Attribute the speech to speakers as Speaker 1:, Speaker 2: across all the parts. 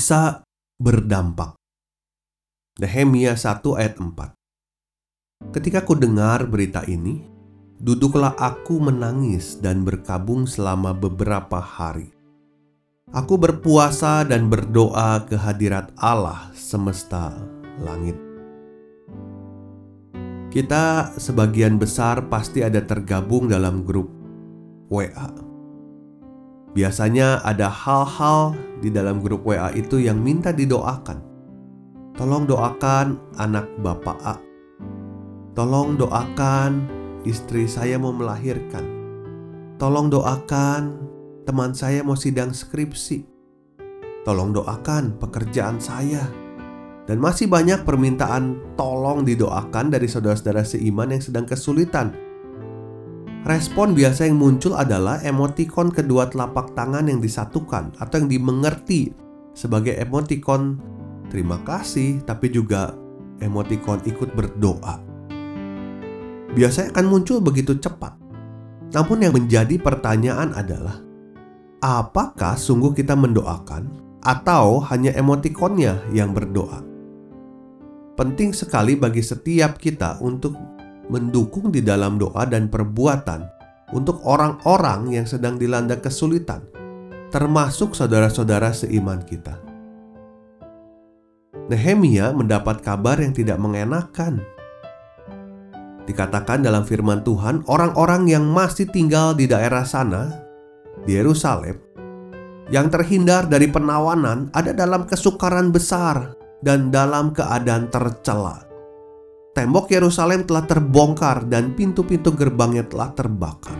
Speaker 1: Bisa berdampak. Nehemia 1 ayat 4 Ketika ku dengar berita ini, duduklah aku menangis dan berkabung selama beberapa hari. Aku berpuasa dan berdoa ke hadirat Allah semesta langit. Kita sebagian besar pasti ada tergabung dalam grup WA Biasanya ada hal-hal di dalam grup WA itu yang minta didoakan. Tolong doakan anak Bapak A. Tolong doakan istri saya mau melahirkan. Tolong doakan teman saya mau sidang skripsi. Tolong doakan pekerjaan saya. Dan masih banyak permintaan tolong didoakan dari saudara-saudara seiman yang sedang kesulitan Respon biasa yang muncul adalah emotikon kedua telapak tangan yang disatukan atau yang dimengerti sebagai emotikon terima kasih, tapi juga emotikon ikut berdoa. Biasanya akan muncul begitu cepat. Namun yang menjadi pertanyaan adalah, apakah sungguh kita mendoakan atau hanya emotikonnya yang berdoa? Penting sekali bagi setiap kita untuk mendukung di dalam doa dan perbuatan untuk orang-orang yang sedang dilanda kesulitan, termasuk saudara-saudara seiman kita. Nehemia mendapat kabar yang tidak mengenakan. Dikatakan dalam firman Tuhan, orang-orang yang masih tinggal di daerah sana, di Yerusalem, yang terhindar dari penawanan ada dalam kesukaran besar dan dalam keadaan tercela. Tembok Yerusalem telah terbongkar dan pintu-pintu gerbangnya telah terbakar.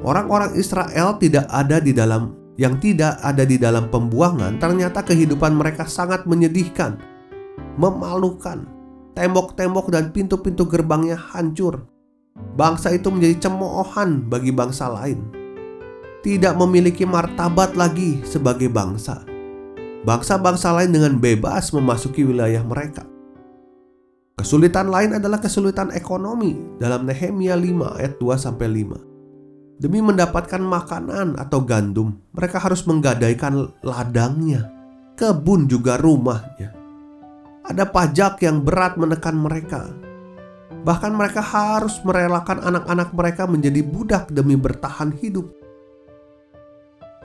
Speaker 1: Orang-orang Israel tidak ada di dalam yang tidak ada di dalam pembuangan, ternyata kehidupan mereka sangat menyedihkan, memalukan. Tembok-tembok dan pintu-pintu gerbangnya hancur. Bangsa itu menjadi cemoohan bagi bangsa lain. Tidak memiliki martabat lagi sebagai bangsa. Bangsa-bangsa lain dengan bebas memasuki wilayah mereka. Kesulitan lain adalah kesulitan ekonomi dalam Nehemia 5 ayat 2 sampai 5. Demi mendapatkan makanan atau gandum, mereka harus menggadaikan ladangnya, kebun juga rumahnya. Ada pajak yang berat menekan mereka. Bahkan mereka harus merelakan anak-anak mereka menjadi budak demi bertahan hidup.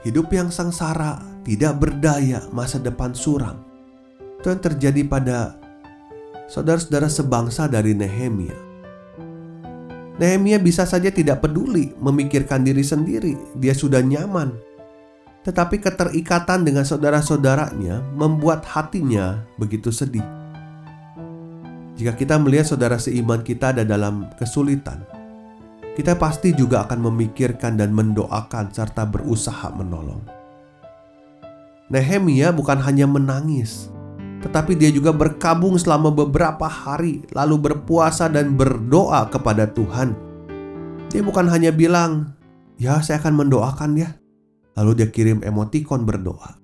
Speaker 1: Hidup yang sengsara, tidak berdaya, masa depan suram. Itu yang terjadi pada saudara-saudara sebangsa dari Nehemia. Nehemia bisa saja tidak peduli memikirkan diri sendiri, dia sudah nyaman. Tetapi keterikatan dengan saudara-saudaranya membuat hatinya begitu sedih. Jika kita melihat saudara seiman kita ada dalam kesulitan, kita pasti juga akan memikirkan dan mendoakan serta berusaha menolong. Nehemia bukan hanya menangis, tetapi dia juga berkabung selama beberapa hari, lalu berpuasa dan berdoa kepada Tuhan. Dia bukan hanya bilang, "Ya, saya akan mendoakan ya." Lalu dia kirim emotikon berdoa.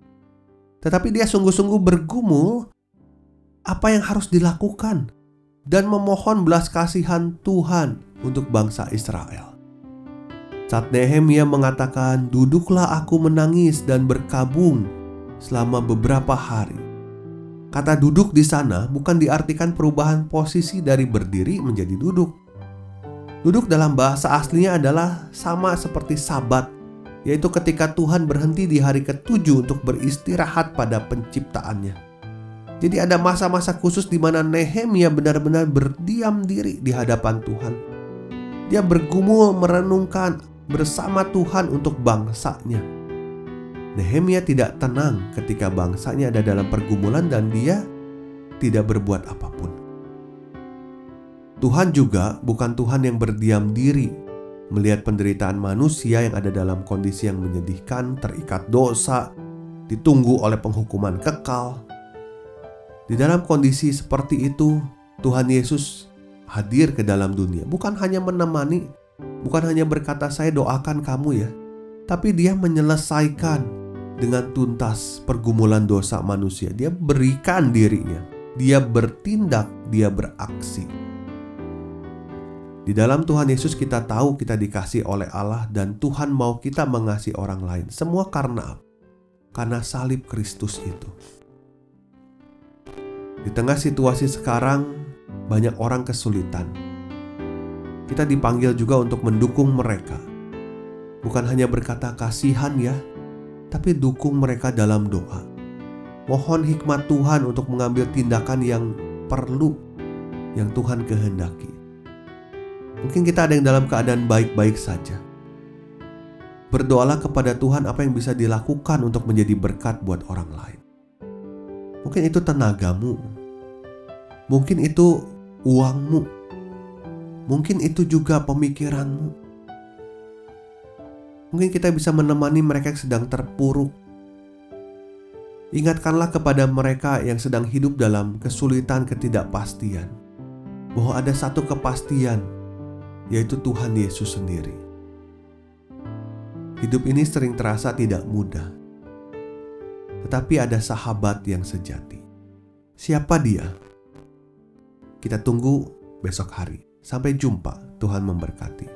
Speaker 1: Tetapi dia sungguh-sungguh bergumul apa yang harus dilakukan dan memohon belas kasihan Tuhan untuk bangsa Israel. Saat Nehemia mengatakan, "Duduklah aku menangis dan berkabung selama beberapa hari." Kata duduk di sana bukan diartikan perubahan posisi dari berdiri menjadi duduk. Duduk dalam bahasa aslinya adalah sama seperti sabat, yaitu ketika Tuhan berhenti di hari ketujuh untuk beristirahat pada penciptaannya. Jadi ada masa-masa khusus di mana Nehemia benar-benar berdiam diri di hadapan Tuhan. Dia bergumul merenungkan bersama Tuhan untuk bangsanya. Nehemia tidak tenang ketika bangsanya ada dalam pergumulan dan dia tidak berbuat apa pun. Tuhan juga bukan Tuhan yang berdiam diri melihat penderitaan manusia yang ada dalam kondisi yang menyedihkan, terikat dosa, ditunggu oleh penghukuman kekal. Di dalam kondisi seperti itu, Tuhan Yesus hadir ke dalam dunia, bukan hanya menemani, bukan hanya berkata, "Saya doakan kamu ya", tapi Dia menyelesaikan dengan tuntas pergumulan dosa manusia. Dia berikan dirinya, Dia bertindak, Dia beraksi. Di dalam Tuhan Yesus kita tahu kita dikasih oleh Allah dan Tuhan mau kita mengasihi orang lain. Semua karena karena salib Kristus itu. Di tengah situasi sekarang banyak orang kesulitan. Kita dipanggil juga untuk mendukung mereka. Bukan hanya berkata kasihan ya, tapi dukung mereka dalam doa. Mohon hikmat Tuhan untuk mengambil tindakan yang perlu yang Tuhan kehendaki. Mungkin kita ada yang dalam keadaan baik-baik saja. Berdoalah kepada Tuhan apa yang bisa dilakukan untuk menjadi berkat buat orang lain. Mungkin itu tenagamu. Mungkin itu uangmu. Mungkin itu juga pemikiranmu. Mungkin kita bisa menemani mereka yang sedang terpuruk. Ingatkanlah kepada mereka yang sedang hidup dalam kesulitan ketidakpastian bahwa ada satu kepastian yaitu Tuhan Yesus sendiri. Hidup ini sering terasa tidak mudah, tetapi ada sahabat yang sejati. Siapa dia? Kita tunggu besok hari. Sampai jumpa, Tuhan memberkati.